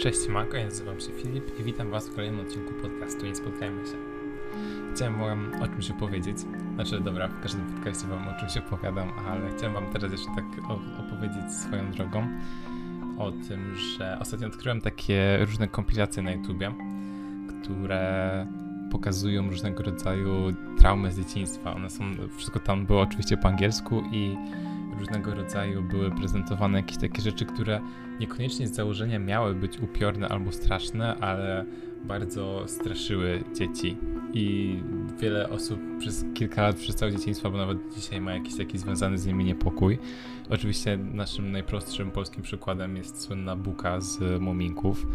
Cześć, Mako, ja nazywam się Filip i witam Was w kolejnym odcinku podcastu Nie Spotkajmy się. Chciałem Wam o czymś opowiedzieć, znaczy dobra, w każdym podcaście Wam o czymś opowiadam, ale chciałem Wam teraz jeszcze tak opowiedzieć swoją drogą o tym, że ostatnio odkryłem takie różne kompilacje na YouTubie, które pokazują różnego rodzaju traumy z dzieciństwa. One są, wszystko tam było oczywiście po angielsku i różnego rodzaju były prezentowane jakieś takie rzeczy, które niekoniecznie z założenia miały być upiorne albo straszne, ale bardzo straszyły dzieci. I wiele osób przez kilka lat, przez całe dzieciństwo, albo nawet dzisiaj ma jakiś taki związany z nimi niepokój. Oczywiście naszym najprostszym polskim przykładem jest słynna buka z Muminków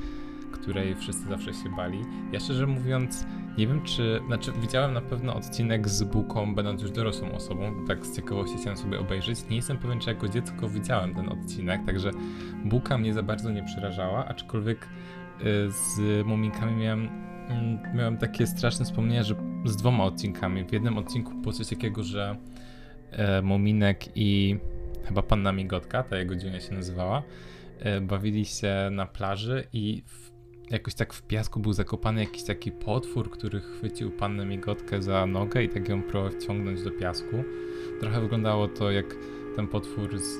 której wszyscy zawsze się bali. Ja szczerze mówiąc, nie wiem czy, znaczy widziałem na pewno odcinek z Buką, będąc już dorosłą osobą, tak z ciekawości chciałem sobie obejrzeć. Nie jestem pewien, czy jako dziecko widziałem ten odcinek, także Buka mnie za bardzo nie przerażała, aczkolwiek y, z Muminkami miałem, mm, miałem takie straszne wspomnienia, że z dwoma odcinkami. W jednym odcinku było coś takiego, że e, Muminek i chyba Panna Migotka, ta jego dziewczyna się nazywała, e, bawili się na plaży i w jakoś tak w piasku był zakopany jakiś taki potwór, który chwycił pannę Migotkę za nogę i tak ją próbował wciągnąć do piasku. Trochę wyglądało to jak ten potwór z,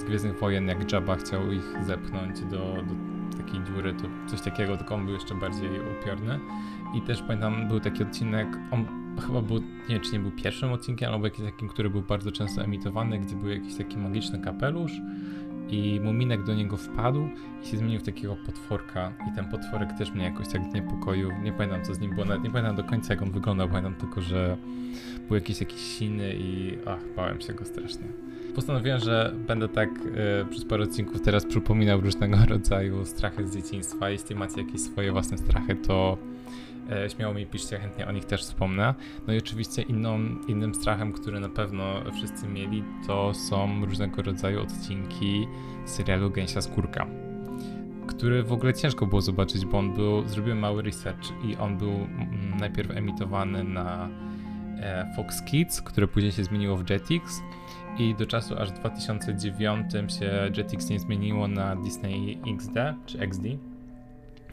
z Gwiezdnych Wojen, jak Jabba chciał ich zepchnąć do, do takiej dziury, to coś takiego, tylko on był jeszcze bardziej upiorny. I też pamiętam, był taki odcinek, on chyba był, nie wiem czy nie był pierwszym odcinkiem, albo jakiś takim, który był bardzo często emitowany, gdzie był jakiś taki magiczny kapelusz, i Muminek do niego wpadł i się zmienił w takiego potworka i ten potworek też mnie jakoś tak niepokoił. Nie pamiętam co z nim było, nawet nie pamiętam do końca jak on wyglądał, pamiętam tylko, że był jakiś jakiś siny i ach, bałem się go strasznie. Postanowiłem, że będę tak y, przez parę odcinków teraz przypominał różnego rodzaju strachy z dzieciństwa. Jeśli macie jakieś swoje własne strachy, to śmiało mi piszcie, chętnie o nich też wspomnę. No i oczywiście inną, innym strachem, który na pewno wszyscy mieli, to są różnego rodzaju odcinki serialu Gęsia Skórka który w ogóle ciężko było zobaczyć, bo on był, zrobiłem mały research i on był mm, najpierw emitowany na e, Fox Kids, które później się zmieniło w Jetix i do czasu aż w 2009 się Jetix nie zmieniło na Disney XD czy XD,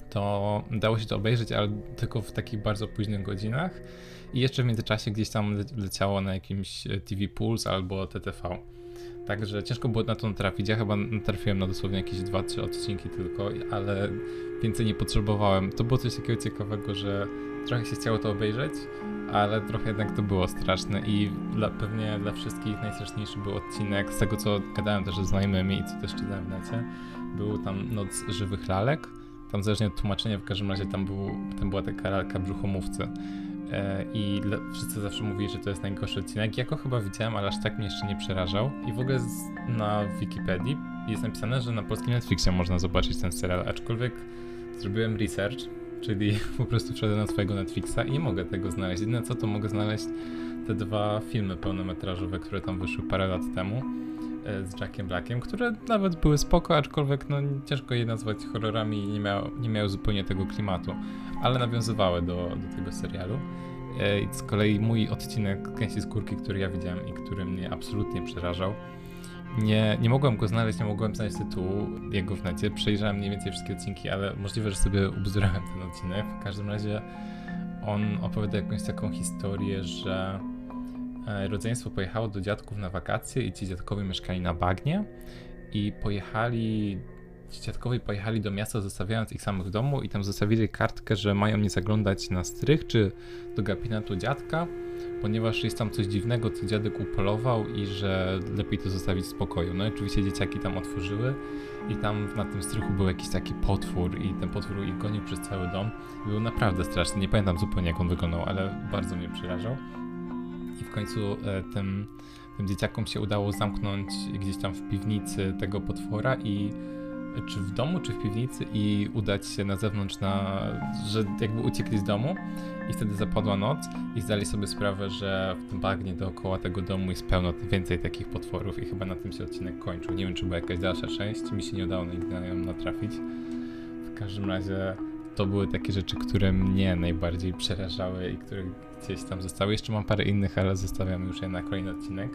to dało się to obejrzeć, ale tylko w takich bardzo późnych godzinach. I jeszcze w międzyczasie gdzieś tam leciało na jakimś e, TV Pulse albo TTV. Także ciężko było na to trafić. Ja chyba trafiłem na dosłownie jakieś 2-3 odcinki tylko, ale więcej nie potrzebowałem. To było coś takiego ciekawego, że trochę się chciało to obejrzeć, ale trochę jednak to było straszne i dla, pewnie dla wszystkich najstraszniejszy był odcinek z tego, co gadałem też ze znajomymi i co też czytałem w necie. Był tam Noc Żywych Lalek tam zależnie od tłumaczenia, w każdym razie tam, był, tam była taka lalka brzuchomówcy. E, I wszyscy zawsze mówili, że to jest najgorszy odcinek. Ja go chyba widziałem, ale aż tak mnie jeszcze nie przerażał. I w ogóle na Wikipedii jest napisane, że na polskim Netflixie można zobaczyć ten serial, aczkolwiek zrobiłem research, czyli po prostu wszedłem na swojego Netflixa i nie mogę tego znaleźć. Jedyne co to mogę znaleźć te dwa filmy pełnometrażowe, które tam wyszły parę lat temu. E, z Jackiem Blackiem, które nawet były spoko, aczkolwiek no, ciężko je nazwać horrorami i nie, miało, nie miały zupełnie tego klimatu, ale nawiązywały do, do tego serialu. E, I z kolei mój odcinek Gęsi Skórki, który ja widziałem i który mnie absolutnie przerażał, nie, nie mogłem go znaleźć, nie mogłem znaleźć tytułu jego w necie. Przejrzałem mniej więcej wszystkie odcinki, ale możliwe, że sobie ubzdurałem ten odcinek. W każdym razie on opowiada jakąś taką historię, że rodzeństwo pojechało do dziadków na wakacje i ci dziadkowie mieszkali na bagnie i pojechali, ci dziadkowie pojechali do miasta zostawiając ich samych w domu i tam zostawili kartkę, że mają nie zaglądać na strych czy do gabinetu dziadka, ponieważ jest tam coś dziwnego, co dziadek upolował i że lepiej to zostawić w spokoju. No i oczywiście dzieciaki tam otworzyły i tam na tym strychu był jakiś taki potwór i ten potwór ich gonił przez cały dom. Był naprawdę straszny, nie pamiętam zupełnie jak on wyglądał, ale bardzo mnie przerażał w końcu e, tym, tym dzieciakom się udało zamknąć gdzieś tam w piwnicy tego potwora i czy w domu, czy w piwnicy i udać się na zewnątrz, na, że jakby uciekli z domu i wtedy zapadła noc i zdali sobie sprawę, że w tym bagnie dookoła tego domu jest pełno więcej takich potworów i chyba na tym się odcinek kończył. Nie wiem, czy była jakaś dalsza część, mi się nie udało nigdy na nią natrafić. W każdym razie to były takie rzeczy, które mnie najbardziej przerażały i które gdzieś tam zostały. Jeszcze mam parę innych, ale zostawiam już je na kolejny odcinek.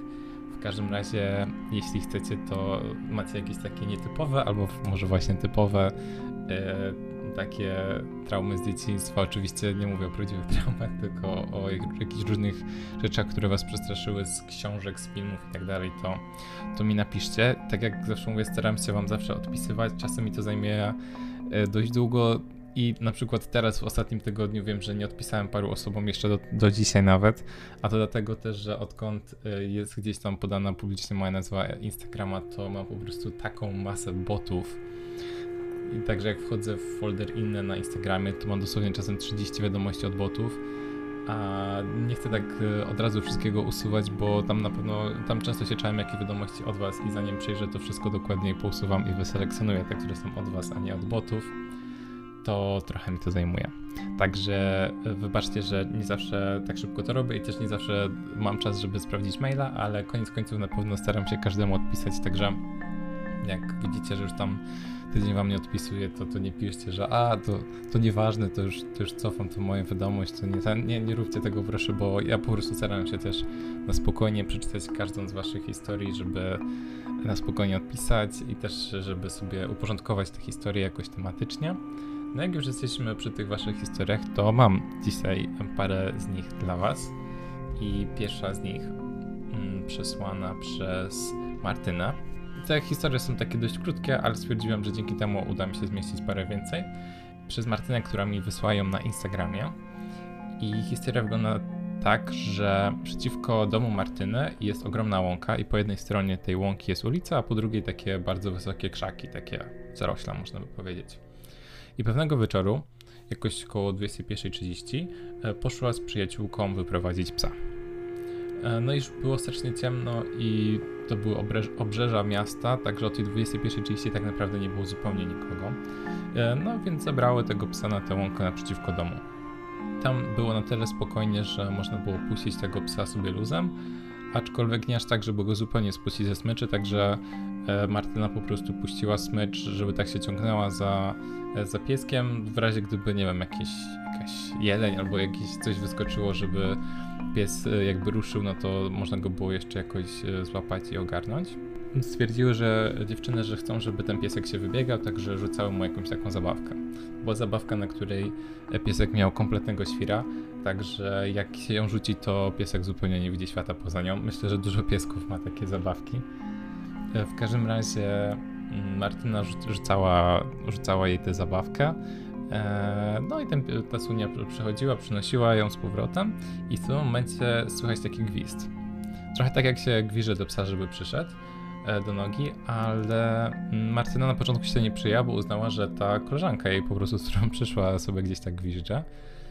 W każdym razie, jeśli chcecie, to macie jakieś takie nietypowe, albo może właśnie typowe takie traumy z dzieciństwa. Oczywiście nie mówię o prawdziwych traumach, tylko o jakichś różnych rzeczach, które was przestraszyły z książek, z filmów i tak dalej, to, to mi napiszcie. Tak jak zawsze mówię, staram się wam zawsze odpisywać. Czasem mi to zajmie e, dość długo i na przykład teraz w ostatnim tygodniu wiem, że nie odpisałem paru osobom jeszcze do, do dzisiaj nawet, a to dlatego też, że odkąd e, jest gdzieś tam podana publicznie moja nazwa Instagrama, to mam po prostu taką masę botów, i także jak wchodzę w folder inne na Instagramie, to mam dosłownie czasem 30 wiadomości od botów. A nie chcę tak e, od razu wszystkiego usuwać, bo tam na pewno, tam często się czałem jakie wiadomości od was i zanim przejrzę to wszystko dokładniej pousuwam i wyselekcjonuję te, które są od was, a nie od botów, to trochę mi to zajmuje. Także e, wybaczcie, że nie zawsze tak szybko to robię i też nie zawsze mam czas, żeby sprawdzić maila, ale koniec końców na pewno staram się każdemu odpisać, także jak widzicie, że już tam tydzień wam nie odpisuje, to, to nie piszcie, że a, to, to nieważne, to już, to już cofam to moją wiadomość, to nie, nie, nie róbcie tego proszę, bo ja po prostu staram się też na spokojnie przeczytać każdą z waszych historii, żeby na spokojnie odpisać i też, żeby sobie uporządkować te historie jakoś tematycznie. No jak już jesteśmy przy tych waszych historiach, to mam dzisiaj parę z nich dla was i pierwsza z nich mm, przesłana przez Martynę te historie są takie dość krótkie, ale stwierdziłem, że dzięki temu uda mi się zmieścić parę więcej. Przez Martynę, która mi wysłała ją na Instagramie. I historia wygląda tak, że przeciwko domu Martyny jest ogromna łąka i po jednej stronie tej łąki jest ulica, a po drugiej takie bardzo wysokie krzaki, takie zarośla można by powiedzieć. I pewnego wieczoru, jakoś około 21.30, e, poszła z przyjaciółką wyprowadzić psa. E, no i już było strasznie ciemno i to były obrzeża miasta, także o tej 21.30 tak naprawdę nie było zupełnie nikogo. E, no więc zabrały tego psa na tę łąkę naprzeciwko domu. Tam było na tyle spokojnie, że można było puścić tego psa sobie luzem, aczkolwiek nie aż tak, żeby go zupełnie spuścić ze smyczy, także e, Martyna po prostu puściła smycz, żeby tak się ciągnęła za, za pieskiem, w razie gdyby, nie wiem, jakiś, jakaś jeleń albo jakieś coś wyskoczyło, żeby pies e, jakby ruszył, no to można go było jeszcze jakoś e, złapać i ogarnąć. Stwierdziły, że dziewczyny, że chcą, żeby ten piesek się wybiegał, także rzucały mu jakąś taką zabawkę. Była zabawka, na której piesek miał kompletnego świra, także jak się ją rzuci, to piesek zupełnie nie widzi świata poza nią. Myślę, że dużo piesków ma takie zabawki. E, w każdym razie mm, Martyna rzucała, rzucała jej tę zabawkę E, no i ten, ta sunia przychodziła, przynosiła ją z powrotem i w tym momencie słychać taki gwizd. Trochę tak jak się gwiże do psa, żeby przyszedł do nogi, ale Martyna na początku się nie przyjęła, bo uznała, że ta koleżanka jej po prostu, z którą przyszła sobie gdzieś tak gwizdże.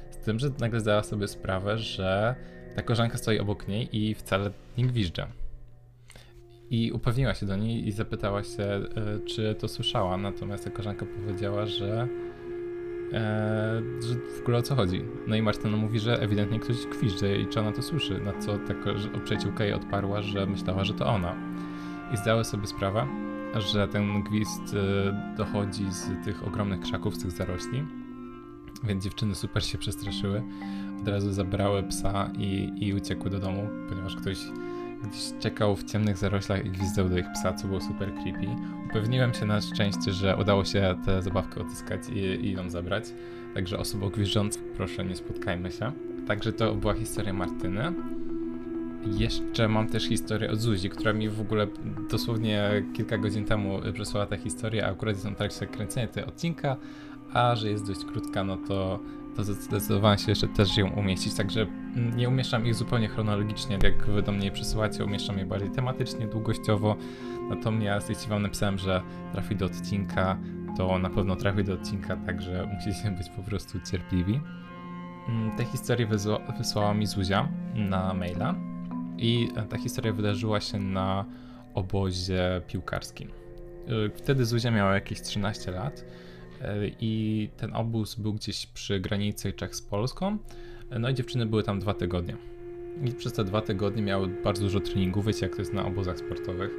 Z tym, że nagle zdała sobie sprawę, że ta koleżanka stoi obok niej i wcale nie gwizdże. I upewniła się do niej i zapytała się, e, czy to słyszała. Natomiast ta koleżanka powiedziała, że Eee, że w ogóle o co chodzi. No i Martyna mówi, że ewidentnie ktoś gwizdże i czy ona to słyszy, na co taka przyjaciółka jej odparła, że myślała, że to ona. I zdały sobie sprawę, że ten gwizd e, dochodzi z tych ogromnych krzaków, z tych zarośli, więc dziewczyny super się przestraszyły. Od razu zabrały psa i, i uciekły do domu, ponieważ ktoś gdzieś czekał w ciemnych zaroślach i gwizdał do ich psa, co było super creepy. Upewniłem się na szczęście, że udało się tę zabawkę odzyskać i, i ją zabrać. Także osoby gwizdzące, proszę nie spotkajmy się. Także to była historia Martyny. Jeszcze mam też historię od Zuzi, która mi w ogóle dosłownie kilka godzin temu przesłała tę historię, a akurat jestem w trakcie kręcenia tego odcinka, a że jest dość krótka, no to to zdecydowałem się jeszcze też ją umieścić, także mm, nie umieszczam ich zupełnie chronologicznie, jak wy do mnie je przysyłacie, umieszczam je bardziej tematycznie, długościowo, natomiast jeśli wam napisałem, że trafi do odcinka, to na pewno trafi do odcinka, także musicie być po prostu cierpliwi. Mm, tę historię wysłała mi Zuzia na maila i ta historia wydarzyła się na obozie piłkarskim. Y, wtedy Zuzia miała jakieś 13 lat i ten obóz był gdzieś przy granicy Czech z Polską. No i dziewczyny były tam dwa tygodnie. I przez te dwa tygodnie miały bardzo dużo treningów, wiecie jak to jest na obozach sportowych.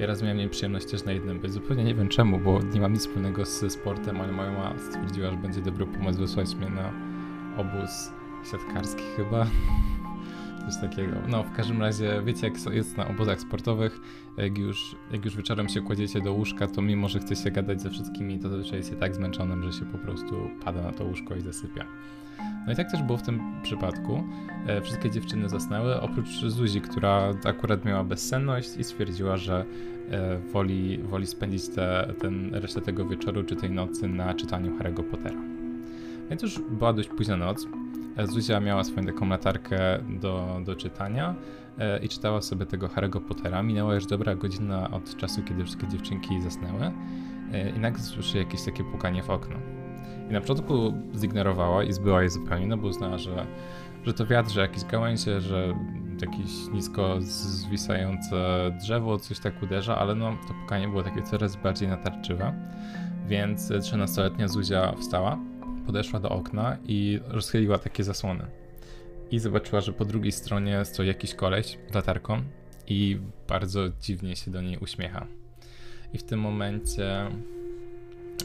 Ja raz miałem przyjemność też na jednym być. Zupełnie nie wiem czemu, bo nie mam nic wspólnego ze sportem, ale moja mama stwierdziła, że będzie dobry pomysł wysłać mnie na obóz siatkarski chyba. Coś takiego. No, w każdym razie, wiecie, jak jest na obozach sportowych, jak już, jak już wieczorem się kładziecie do łóżka, to mimo, że chce się gadać ze wszystkimi, to zazwyczaj jest się tak zmęczonym, że się po prostu pada na to łóżko i zasypia. No i tak też było w tym przypadku. E, wszystkie dziewczyny zasnęły, oprócz Zuzi, która akurat miała bezsenność i stwierdziła, że e, woli, woli spędzić te, ten, resztę tego wieczoru czy tej nocy na czytaniu Harry'ego Pottera. Więc już była dość późna noc. E, Zuzia miała swoją taką latarkę do, do czytania i czytała sobie tego Harry'ego Pottera. Minęła już dobra godzina od czasu, kiedy wszystkie dziewczynki zasnęły i nagle słyszy jakieś takie pukanie w okno. I na początku zignorowała i zbyła je zupełnie, no bo uznała, że, że to wiatr, że jakieś gałęzie, że jakieś nisko zwisające drzewo, coś tak uderza, ale no to pukanie było takie coraz bardziej natarczywe. Więc 13-letnia Zuzia wstała, podeszła do okna i rozchyliła takie zasłony. I zobaczyła, że po drugiej stronie stoi jakiś koleś latarką i bardzo dziwnie się do niej uśmiecha. I w tym momencie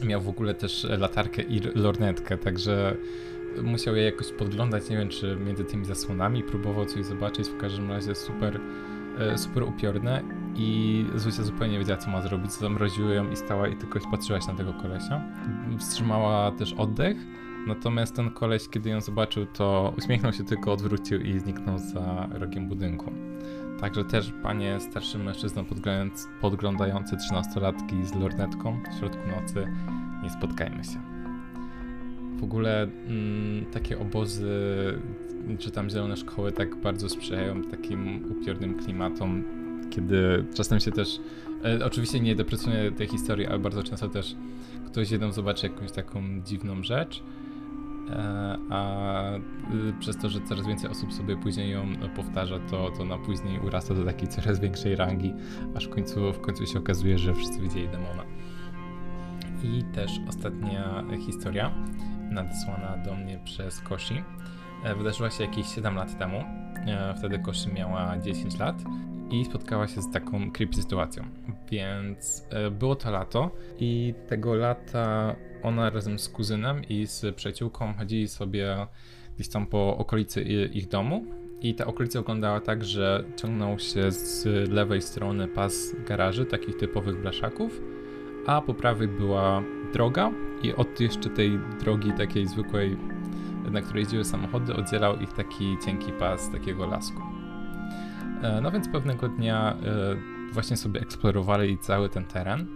miał w ogóle też latarkę i lornetkę, także musiał je jakoś podglądać, nie wiem czy między tymi zasłonami, próbował coś zobaczyć, w każdym razie super, e, super upiorne i Zuzia zupełnie nie wiedziała co ma zrobić, zamroziły ją i stała i tylko patrzyła się na tego kolesia. Wstrzymała też oddech, natomiast ten koleś, kiedy ją zobaczył, to uśmiechnął się tylko, odwrócił i zniknął za rogiem budynku. Także też panie starszym mężczyznom podglądający 13-latki z lornetką w środku nocy, nie spotkajmy się. W ogóle mm, takie obozy, czy tam zielone szkoły tak bardzo sprzyjają takim upiornym klimatom, kiedy czasem się też, e, oczywiście nie deprecjonuję tej historii, ale bardzo często też ktoś jeden zobaczy jakąś taką dziwną rzecz, E, a y, przez to, że coraz więcej osób sobie później ją powtarza, to, to na później urasta do takiej coraz większej rangi, aż w końcu, w końcu się okazuje, że wszyscy widzieli demona. I też ostatnia historia, nadesłana do mnie przez Koshi, e, wydarzyła się jakieś 7 lat temu. E, wtedy Koshi miała 10 lat i spotkała się z taką creepy sytuacją. Więc było to lato i tego lata ona razem z kuzynem i z przyjaciółką chodzili sobie gdzieś tam po okolicy ich domu. I ta okolica wyglądała tak, że ciągnął się z lewej strony pas garaży, takich typowych blaszaków, a po prawej była droga i od jeszcze tej drogi takiej zwykłej, na której jeździły samochody, oddzielał ich taki cienki pas takiego lasku. E, no więc pewnego dnia e, właśnie sobie eksplorowali cały ten teren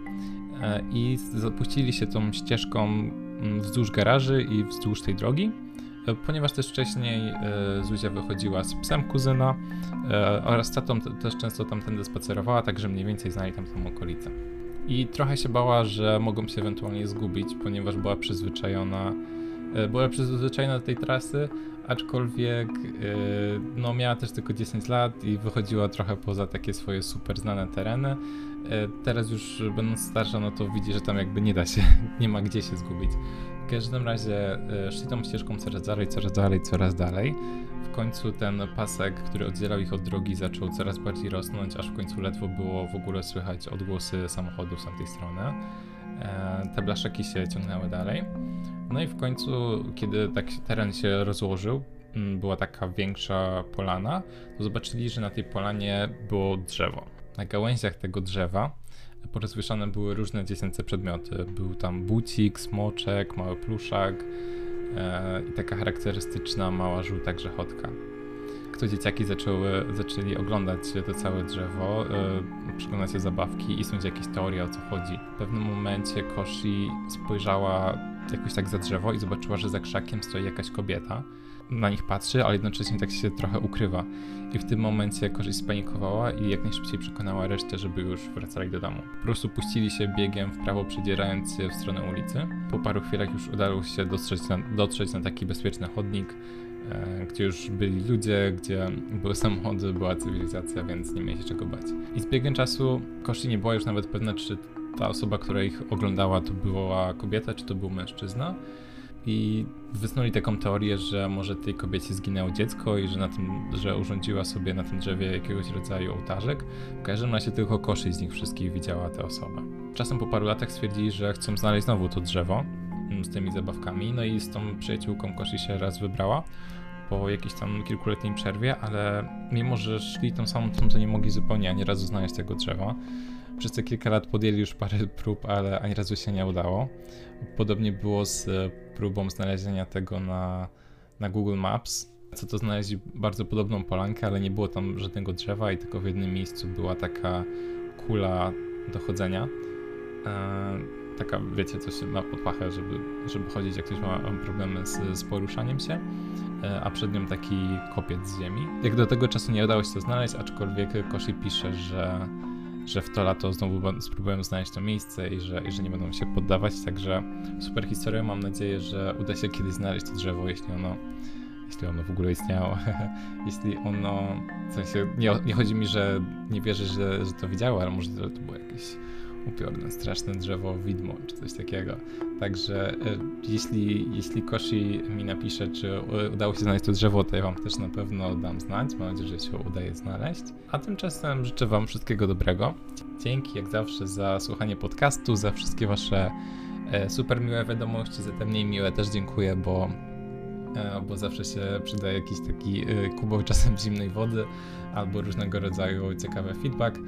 E, i zapuścili się tą ścieżką mm, wzdłuż garaży i wzdłuż tej drogi, ponieważ też wcześniej Zuzia wychodziła z psem kuzyna oraz tatą też często tamtędy spacerowała, także mniej więcej znali tam tą okolicę. I trochę się bała, że mogą się ewentualnie zgubić, ponieważ była przyzwyczajona, była przyzwyczajona do tej trasy, aczkolwiek no, miała też tylko 10 lat i wychodziła trochę poza takie swoje super znane tereny, E, teraz już będąc starsza, no to widzi, że tam jakby nie da się, nie ma gdzie się zgubić. W każdym razie e, szli tą ścieżką coraz dalej, coraz dalej, coraz dalej. W końcu ten pasek, który oddzielał ich od drogi, zaczął coraz bardziej rosnąć, aż w końcu ledwo było w ogóle słychać odgłosy samochodów z tamtej strony. E, te blaszaki się ciągnęły dalej. No i w końcu, kiedy tak teren się rozłożył, była taka większa polana, to zobaczyli, że na tej polanie było drzewo na gałęziach tego drzewa porozwieszane były różne dziecięce przedmioty. Był tam bucik, smoczek, mały pluszak e, i taka charakterystyczna mała żółta grzechotka. Kto dzieciaki zaczęły, zaczęli oglądać to całe drzewo, e, przyglądać się zabawki i snuć jakieś teorie o co chodzi. W pewnym momencie Koshi spojrzała jakoś tak za drzewo i zobaczyła, że za krzakiem stoi jakaś kobieta na nich patrzy, ale jednocześnie tak się trochę ukrywa. I w tym momencie korzyść spanikowała i jak najszybciej przekonała resztę, żeby już wracali do domu. Po prostu puścili się biegiem w prawo, przedzierając się w stronę ulicy. Po paru chwilach już udało się dotrzeć na, dotrzeć na taki bezpieczny chodnik, e, gdzie już byli ludzie, gdzie były samochody, była cywilizacja, więc nie mieli się czego bać. I z biegiem czasu Koshi nie była już nawet pewna, czy ta osoba, która ich oglądała, to była kobieta, czy to był mężczyzna i wysnuli taką teorię, że może tej kobiecie zginęło dziecko i że na tym, że urządziła sobie na tym drzewie jakiegoś rodzaju ołtarzek. W każdym razie tylko koszy z nich wszystkich widziała tę osobę. Czasem po paru latach stwierdzili, że chcą znaleźć znowu to drzewo mm, z tymi zabawkami, no i z tą przyjaciółką Koshi się raz wybrała. po jakiejś tam kilkuletniej przerwie, ale mimo, że szli tą samą trasą, to nie mogli zupełnie ani razu znaleźć tego drzewa. Przez te kilka lat podjęli już parę prób, ale ani razu się nie udało. Podobnie było z próbą znalezienia tego na, na Google Maps. Co to znaleźli bardzo podobną polankę, ale nie było tam żadnego drzewa i tylko w jednym miejscu była taka kula do chodzenia. Eee, taka, wiecie, coś ma pod pachę, żeby, żeby chodzić, jak ktoś ma problemy z, z poruszaniem się, e, a przed nią taki kopiec z ziemi. Jak do tego czasu nie udało się to znaleźć, aczkolwiek Koshi pisze, że, że w to lato znowu spróbują znaleźć to miejsce i że, i że nie będą się poddawać, także super historia, mam nadzieję, że uda się kiedyś znaleźć to drzewo, jeśli ono jeśli ono w ogóle istniało, jeśli ono, w sensie, nie, nie chodzi mi, że nie wierzę, że, że to widziało, ale może to było jakieś upiorne, straszne drzewo widmo, czy coś takiego. Także e, jeśli, jeśli Koshi mi napisze, czy udało się znaleźć to drzewo, to ja wam też na pewno dam znać. Mam nadzieję, że się udaje znaleźć. A tymczasem życzę wam wszystkiego dobrego. Dzięki jak zawsze za słuchanie podcastu, za wszystkie wasze e, super miłe wiadomości, za te mniej miłe też dziękuję, bo e, bo zawsze się przyda jakiś taki kubok czasem zimnej wody albo różnego rodzaju ciekawy feedback.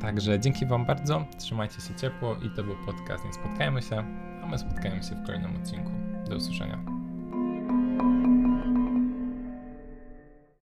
Także dzięki Wam bardzo, trzymajcie się ciepło i to był podcast Nie Spotkajmy się, my spotkajmy się w kolejnym odcinku. Do usłyszenia.